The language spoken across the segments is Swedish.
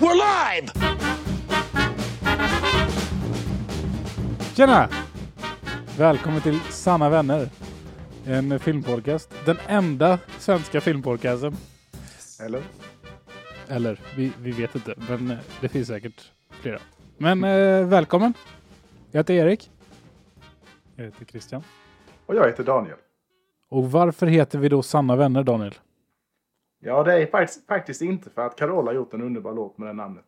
We're live! Tjena! Välkommen till Sanna Vänner. En filmpodcast. Den enda svenska filmpodcasten. Eller? Eller, vi, vi vet inte. Men eh, det finns säkert flera. Men eh, välkommen! Jag heter Erik. Jag heter Christian. Och jag heter Daniel. Och varför heter vi då Sanna Vänner, Daniel? Ja, det är faktiskt, faktiskt inte för att Carola gjort en underbar låt med det namnet.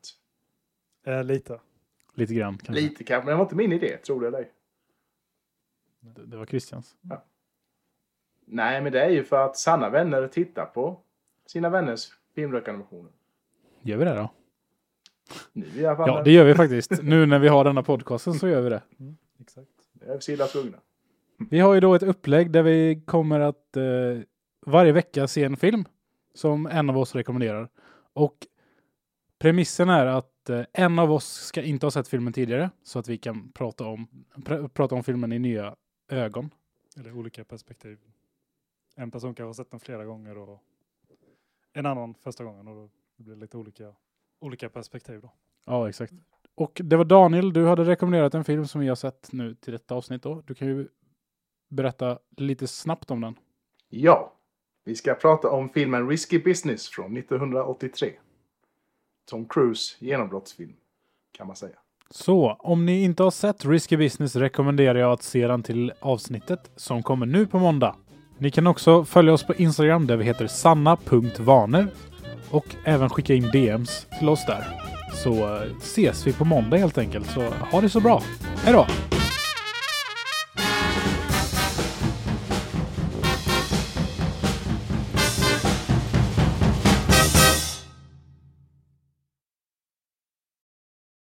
Eh, lite. Lite grann kanske. Lite kanske, men det var inte min idé, tror du eller? Det, det var Christians. Nej, men det är ju för att sanna vänner tittar på sina vänners filmrekommendationer. Gör vi det då? Nu i alla fall. Ja, det gör vi faktiskt. nu när vi har denna podcasten så gör vi det. Exakt. Det är vi så illa tvungna. Vi har ju då ett upplägg där vi kommer att eh, varje vecka se en film som en av oss rekommenderar. Och premissen är att eh, en av oss ska inte ha sett filmen tidigare så att vi kan prata om, pr prata om filmen i nya ögon. Eller olika perspektiv. En person kanske har sett den flera gånger och en annan första gången och då blir det lite olika, olika perspektiv då. Ja, exakt. Och det var Daniel, du hade rekommenderat en film som vi har sett nu till detta avsnitt då. Du kan ju berätta lite snabbt om den. Ja, vi ska prata om filmen Risky Business från 1983. Tom Cruise genombrottsfilm, kan man säga. Så om ni inte har sett Risky Business rekommenderar jag att se den till avsnittet som kommer nu på måndag. Ni kan också följa oss på Instagram där vi heter sanna.vaner och även skicka in DMs till oss där. Så eh, ses vi på måndag helt enkelt. Så ha det så bra. Hej då!